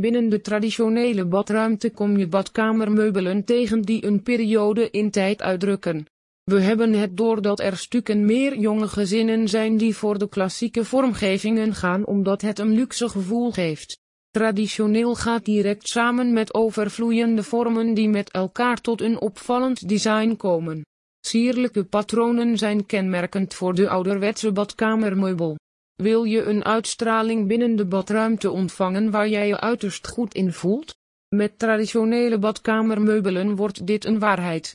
Binnen de traditionele badruimte kom je badkamermeubelen tegen die een periode in tijd uitdrukken. We hebben het doordat er stukken meer jonge gezinnen zijn die voor de klassieke vormgevingen gaan omdat het een luxe gevoel geeft. Traditioneel gaat direct samen met overvloeiende vormen die met elkaar tot een opvallend design komen. Sierlijke patronen zijn kenmerkend voor de ouderwetse badkamermeubel. Wil je een uitstraling binnen de badruimte ontvangen waar jij je uiterst goed in voelt? Met traditionele badkamermeubelen wordt dit een waarheid.